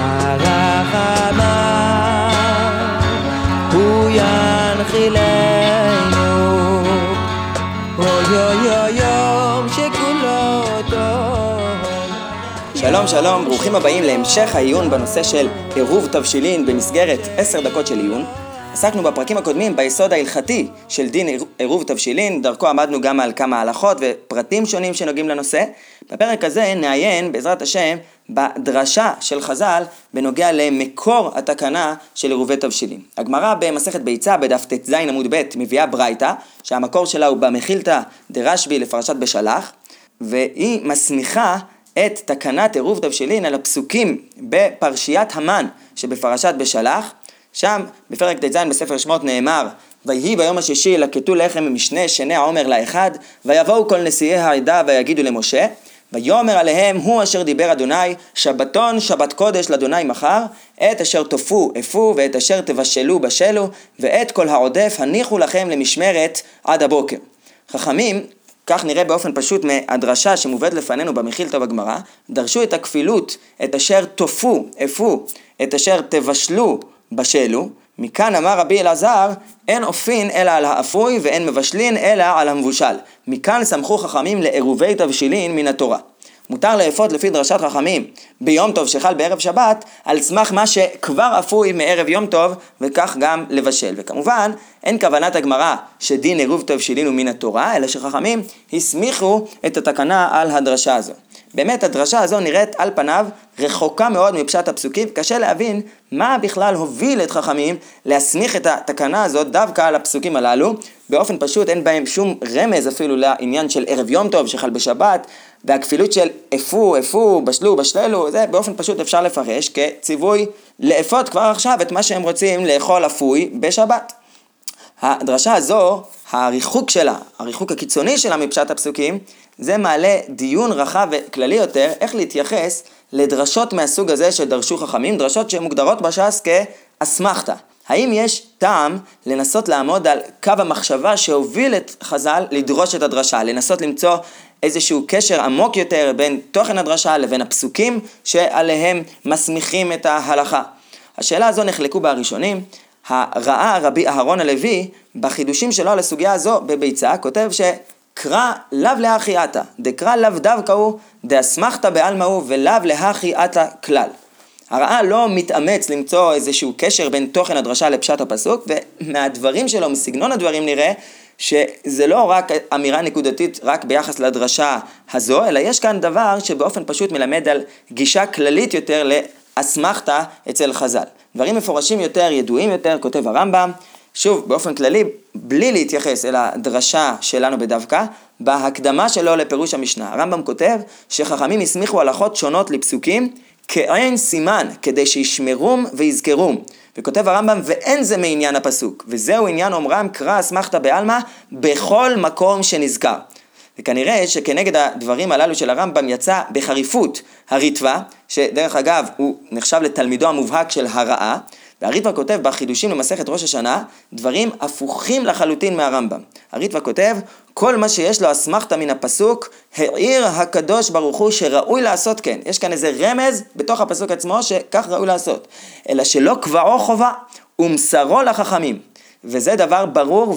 הרחמן, הוא ינחילנו, אוי אוי אוי יום שכולו טוב. שלום שלום, ברוכים הבאים להמשך העיון בנושא של עירוב תבשילין במסגרת עשר דקות של עיון. עסקנו בפרקים הקודמים ביסוד ההלכתי של דין עירוב תבשילין, דרכו עמדנו גם על כמה הלכות ופרטים שונים שנוגעים לנושא. בפרק הזה נעיין בעזרת השם בדרשה של חז"ל בנוגע למקור התקנה של עירובי תבשילין. הגמרא במסכת ביצה בדף ט"ז עמוד ב' מביאה ברייתא, שהמקור שלה הוא במחילתא דרשב"י לפרשת בשלח, והיא מסמיכה את תקנת עירוב תבשילין על הפסוקים בפרשיית המן שבפרשת בשלח, שם בפרק ט"ז בספר שמות נאמר ויהי ביום השישי לקטו לחם ממשנה שני העומר לאחד ויבואו כל נשיאי העדה ויגידו למשה ויאמר עליהם הוא אשר דיבר אדוני שבתון שבת קודש לאדוני מחר את אשר תופו אפו ואת אשר תבשלו בשלו ואת כל העודף הניחו לכם למשמרת עד הבוקר. חכמים כך נראה באופן פשוט מהדרשה שמובאת לפנינו במחילתא בגמרא, דרשו את הכפילות, את אשר תופו, אפו, את אשר תבשלו, בשלו. מכאן אמר רבי אלעזר, אין אופין אלא על האפוי ואין מבשלין אלא על המבושל. מכאן סמכו חכמים לעירובי תבשילין מן התורה. מותר לאפות לפי דרשת חכמים ביום טוב שחל בערב שבת, על סמך מה שכבר אפוי מערב יום טוב, וכך גם לבשל. וכמובן, אין כוונת הגמרא שדין עירוב תבשילין הוא מן התורה, אלא שחכמים הסמיכו את התקנה על הדרשה הזו. באמת הדרשה הזו נראית על פניו רחוקה מאוד מפשט הפסוקים, קשה להבין מה בכלל הוביל את חכמים להסמיך את התקנה הזאת דווקא על הפסוקים הללו. באופן פשוט אין בהם שום רמז אפילו לעניין של ערב יום טוב שחל בשבת, והכפילות של אפו, אפו, בשלו, בשללו, זה באופן פשוט אפשר לפרש כציווי לאפות כבר עכשיו את מה שהם רוצים לאכול אפוי בשבת. הדרשה הזו, הריחוק שלה, הריחוק הקיצוני שלה מפשט הפסוקים, זה מעלה דיון רחב וכללי יותר, איך להתייחס לדרשות מהסוג הזה שדרשו חכמים, דרשות שמוגדרות בש"ס כאסמכתא. האם יש טעם לנסות לעמוד על קו המחשבה שהוביל את חז"ל לדרוש את הדרשה, לנסות למצוא איזשהו קשר עמוק יותר בין תוכן הדרשה לבין הפסוקים שעליהם מסמיכים את ההלכה. השאלה הזו נחלקו בה הראשונים. הראה רבי אהרון הלוי בחידושים שלו על הסוגיה הזו בביצה, כותב ש... קרא לאו להכי עתה, דקרא לאו דווקא הוא, דאסמכתא בעלמא הוא ולאו להכי עתה כלל. הרעה לא מתאמץ למצוא איזשהו קשר בין תוכן הדרשה לפשט הפסוק, ומהדברים שלו, מסגנון הדברים נראה, שזה לא רק אמירה נקודתית רק ביחס לדרשה הזו, אלא יש כאן דבר שבאופן פשוט מלמד על גישה כללית יותר לאסמכתא אצל חז"ל. דברים מפורשים יותר, ידועים יותר, כותב הרמב"ם, שוב, באופן כללי, בלי להתייחס אל הדרשה שלנו בדווקא, בהקדמה שלו לפירוש המשנה. הרמב"ם כותב שחכמים הסמיכו הלכות שונות לפסוקים כעין סימן, כדי שישמרום ויזכרום. וכותב הרמב"ם, ואין זה מעניין הפסוק, וזהו עניין אומרם קרא אסמכתא בעלמא בכל מקום שנזכר. וכנראה שכנגד הדברים הללו של הרמב"ם יצא בחריפות הריטב"א, שדרך אגב הוא נחשב לתלמידו המובהק של הרעה, והריטב"א כותב בחידושים למסכת ראש השנה דברים הפוכים לחלוטין מהרמב"ם. הריטב"א כותב, כל מה שיש לו אסמכתא מן הפסוק, העיר הקדוש ברוך הוא שראוי לעשות כן. יש כאן איזה רמז בתוך הפסוק עצמו שכך ראוי לעשות. אלא שלא קבעו חובה, ומסרו לחכמים. וזה דבר ברור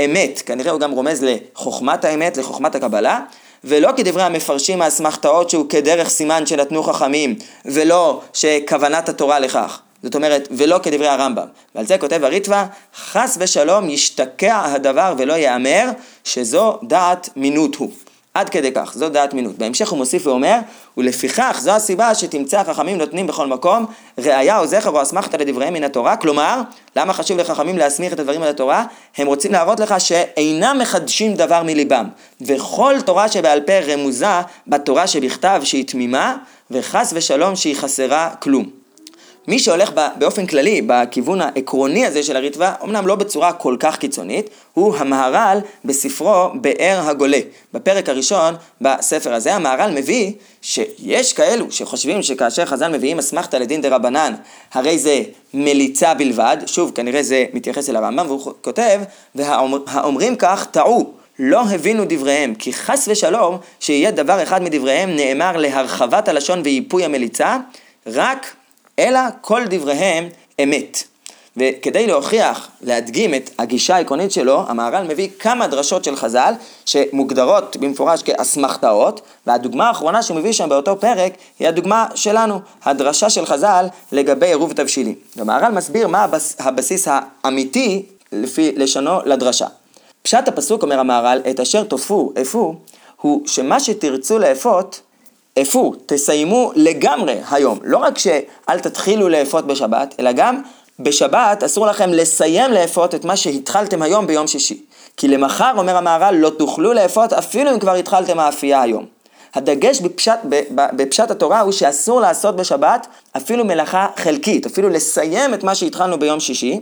ואמת. כנראה הוא גם רומז לחוכמת האמת, לחוכמת הקבלה. ולא כדברי המפרשים האסמכתאות שהוא כדרך סימן שנתנו חכמים, ולא שכוונת התורה לכך. זאת אומרת, ולא כדברי הרמב"ם. ועל זה כותב הריטב"א, חס ושלום ישתקע הדבר ולא ייאמר שזו דעת מינות הוא. עד כדי כך, זו דעת מינות. בהמשך הוא מוסיף ואומר, ולפיכך זו הסיבה שתמצא החכמים נותנים בכל מקום ראיה או זכר או אסמכתא לדבריהם מן התורה, כלומר, למה חשוב לחכמים להסמיך את הדברים על התורה? הם רוצים להראות לך שאינם מחדשים דבר מליבם, וכל תורה שבעל פה רמוזה בתורה שבכתב שהיא תמימה, וחס ושלום שהיא חסרה כלום. מי שהולך באופן כללי בכיוון העקרוני הזה של הריטב"א, אמנם לא בצורה כל כך קיצונית, הוא המהר"ל בספרו באר הגולה. בפרק הראשון בספר הזה המהר"ל מביא שיש כאלו שחושבים שכאשר חז"ל מביאים אסמכתא לדין דה רבנן, הרי זה מליצה בלבד, שוב כנראה זה מתייחס אל הרמב"ם, והוא כותב, והאומרים כך טעו. לא הבינו דבריהם, כי חס ושלום שיהיה דבר אחד מדבריהם נאמר להרחבת הלשון וייפוי המליצה, רק אלא כל דבריהם אמת. וכדי להוכיח, להדגים את הגישה העקרונית שלו, המהר"ל מביא כמה דרשות של חז"ל שמוגדרות במפורש כאסמכתאות, והדוגמה האחרונה שהוא מביא שם באותו פרק היא הדוגמה שלנו, הדרשה של חז"ל לגבי עירוב תבשילים. המהר"ל מסביר מה הבס, הבסיס האמיתי לפי לשונו לדרשה. פשט הפסוק, אומר המהר"ל, את אשר תופו, אפו, הוא שמה שתרצו לאפות, אפו, תסיימו לגמרי היום. לא רק שאל תתחילו לאפות בשבת, אלא גם בשבת אסור לכם לסיים לאפות את מה שהתחלתם היום ביום שישי. כי למחר, אומר המהר"ל, לא תוכלו לאפות אפילו אם כבר התחלתם האפייה היום. הדגש בפשט, בפשט התורה הוא שאסור לעשות בשבת אפילו מלאכה חלקית, אפילו לסיים את מה שהתחלנו ביום שישי,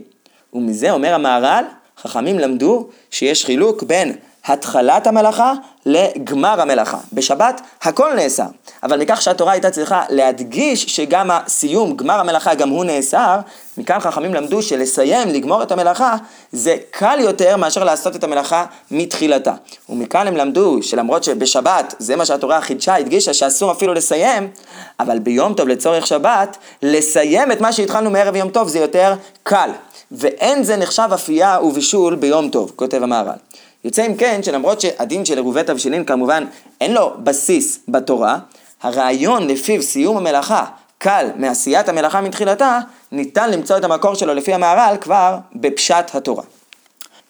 ומזה אומר המהר"ל, חכמים למדו שיש חילוק בין התחלת המלאכה לגמר המלאכה. בשבת הכל נאסר, אבל מכך שהתורה הייתה צריכה להדגיש שגם הסיום, גמר המלאכה, גם הוא נאסר, מכאן חכמים למדו שלסיים, לגמור את המלאכה, זה קל יותר מאשר לעשות את המלאכה מתחילתה. ומכאן הם למדו שלמרות שבשבת, זה מה שהתורה חידשה, הדגישה שאסור אפילו לסיים, אבל ביום טוב לצורך שבת, לסיים את מה שהתחלנו מערב יום טוב זה יותר קל. ואין זה נחשב אפייה ובישול ביום טוב, כותב המהר"ל. יוצא אם כן שלמרות שהדין של עירובי תבשילין כמובן אין לו בסיס בתורה, הרעיון לפיו סיום המלאכה קל מעשיית המלאכה מתחילתה, ניתן למצוא את המקור שלו לפי המהר"ל כבר בפשט התורה.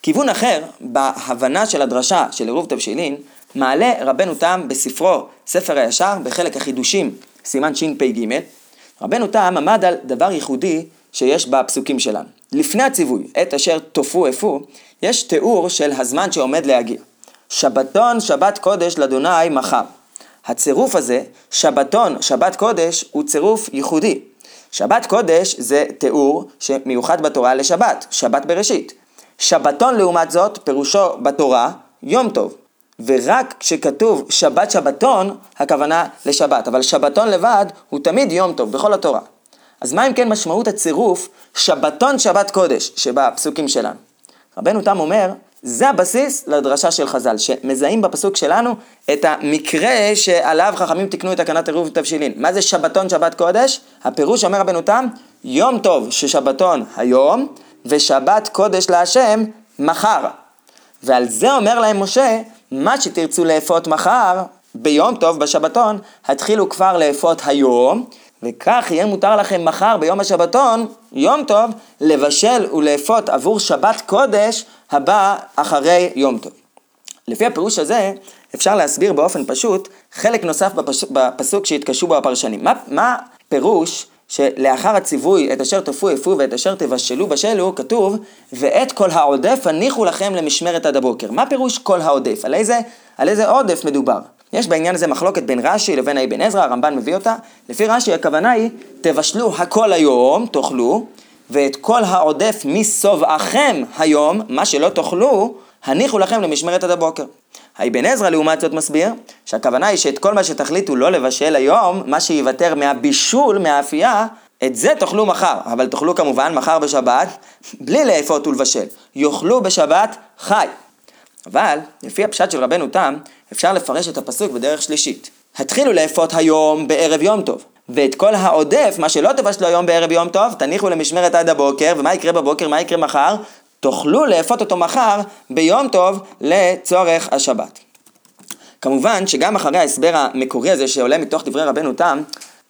כיוון אחר, בהבנה של הדרשה של עירוב תבשילין, מעלה רבנו תם בספרו ספר הישר בחלק החידושים, סימן שפ"ג. רבנו תם עמד על דבר ייחודי שיש בפסוקים שלנו. לפני הציווי, את אשר תופו אפו, יש תיאור של הזמן שעומד להגיע. שבתון, שבת קודש לאדוני מחר. הצירוף הזה, שבתון, שבת קודש, הוא צירוף ייחודי. שבת קודש זה תיאור שמיוחד בתורה לשבת, שבת בראשית. שבתון לעומת זאת, פירושו בתורה, יום טוב. ורק כשכתוב שבת שבתון, הכוונה לשבת. אבל שבתון לבד הוא תמיד יום טוב, בכל התורה. אז מה אם כן משמעות הצירוף שבתון שבת קודש שבפסוקים שלנו? רבנו תם אומר, זה הבסיס לדרשה של חז"ל, שמזהים בפסוק שלנו את המקרה שעליו חכמים תיקנו את תקנת עירוב תבשילין. מה זה שבתון שבת קודש? הפירוש אומר רבנו תם, יום טוב ששבתון היום, ושבת קודש להשם מחר. ועל זה אומר להם משה, מה שתרצו לאפות מחר, ביום טוב, בשבתון, התחילו כבר לאפות היום, וכך יהיה מותר לכם מחר ביום השבתון, יום טוב, לבשל ולאפות עבור שבת קודש הבא אחרי יום טוב. לפי הפירוש הזה, אפשר להסביר באופן פשוט חלק נוסף בפש... בפסוק שהתקשו בו הפרשנים. מה, מה פירוש שלאחר הציווי את אשר תפו יפו ואת אשר תבשלו בשלו, כתוב ואת כל העודף הניחו לכם למשמרת עד הבוקר. מה פירוש כל העודף? על איזה, על איזה עודף מדובר? יש בעניין הזה מחלוקת בין רש"י לבין האבן עזרא, הרמב"ן מביא אותה. לפי רש"י הכוונה היא, תבשלו הכל היום, תאכלו, ואת כל העודף משובעכם היום, מה שלא תאכלו, הניחו לכם למשמרת עד הבוקר. האבן עזרא לעומת זאת מסביר שהכוונה היא שאת כל מה שתחליטו לא לבשל היום, מה שייוותר מהבישול, מהאפייה, את זה תאכלו מחר, אבל תאכלו כמובן מחר בשבת, בלי לאפות ולבשל. יאכלו בשבת חי. אבל, לפי הפשט של רבנו תם, אפשר לפרש את הפסוק בדרך שלישית. התחילו לאפות היום בערב יום טוב. ואת כל העודף, מה שלא תבשלו היום בערב יום טוב, תניחו למשמרת עד הבוקר, ומה יקרה בבוקר, מה יקרה מחר? תוכלו לאפות אותו מחר ביום טוב לצורך השבת. כמובן שגם אחרי ההסבר המקורי הזה שעולה מתוך דברי רבנו תם,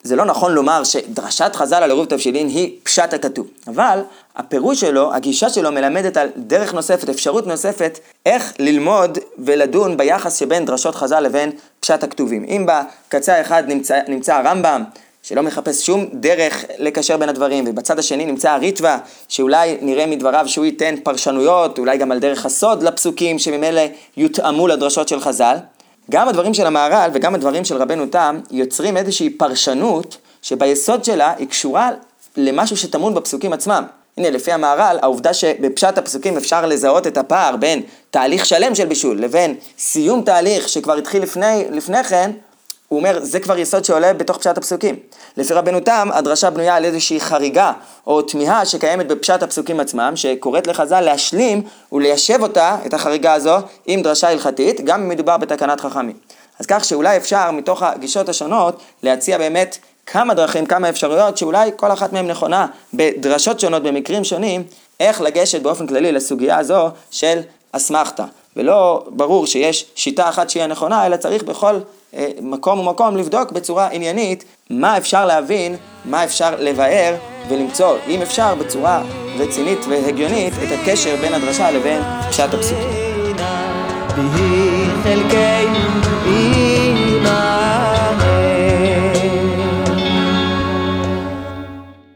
זה לא נכון לומר שדרשת חז"ל על עירוב תבשילין היא פשט הכתוב. אבל הפירוש שלו, הגישה שלו מלמדת על דרך נוספת, אפשרות נוספת, איך ללמוד ולדון ביחס שבין דרשות חז"ל לבין פשט הכתובים. אם בקצה האחד נמצא, נמצא הרמב"ם, שלא מחפש שום דרך לקשר בין הדברים, ובצד השני נמצא הריטווה, שאולי נראה מדבריו שהוא ייתן פרשנויות, אולי גם על דרך הסוד לפסוקים, שממילא יותאמו לדרשות של חז"ל. גם הדברים של המהר"ל וגם הדברים של רבנו תם יוצרים איזושהי פרשנות שביסוד שלה היא קשורה למשהו שטמון בפסוקים עצמם. הנה, לפי המהר"ל, העובדה שבפשט הפסוקים אפשר לזהות את הפער בין תהליך שלם של בישול לבין סיום תהליך שכבר התחיל לפני, לפני כן, הוא אומר, זה כבר יסוד שעולה בתוך פשט הפסוקים. לפי רבנו תם, הדרשה בנויה על איזושהי חריגה או תמיהה שקיימת בפשט הפסוקים עצמם, שקוראת לחז"ל להשלים וליישב אותה, את החריגה הזו, עם דרשה הלכתית, גם אם מדובר בתקנת חכמים. אז כך שאולי אפשר מתוך הגישות השונות להציע באמת כמה דרכים, כמה אפשרויות, שאולי כל אחת מהן נכונה בדרשות שונות, במקרים שונים, איך לגשת באופן כללי לסוגיה הזו של אסמכתה. ולא ברור שיש שיטה אחת שהיא הנכונה, אלא צריך בכל אה, מקום ומקום לבדוק בצורה עניינית מה אפשר להבין, מה אפשר לבאר ולמצוא, אם אפשר, בצורה רצינית והגיונית, את הקשר בין הדרשה לבין פשט הפסוקים.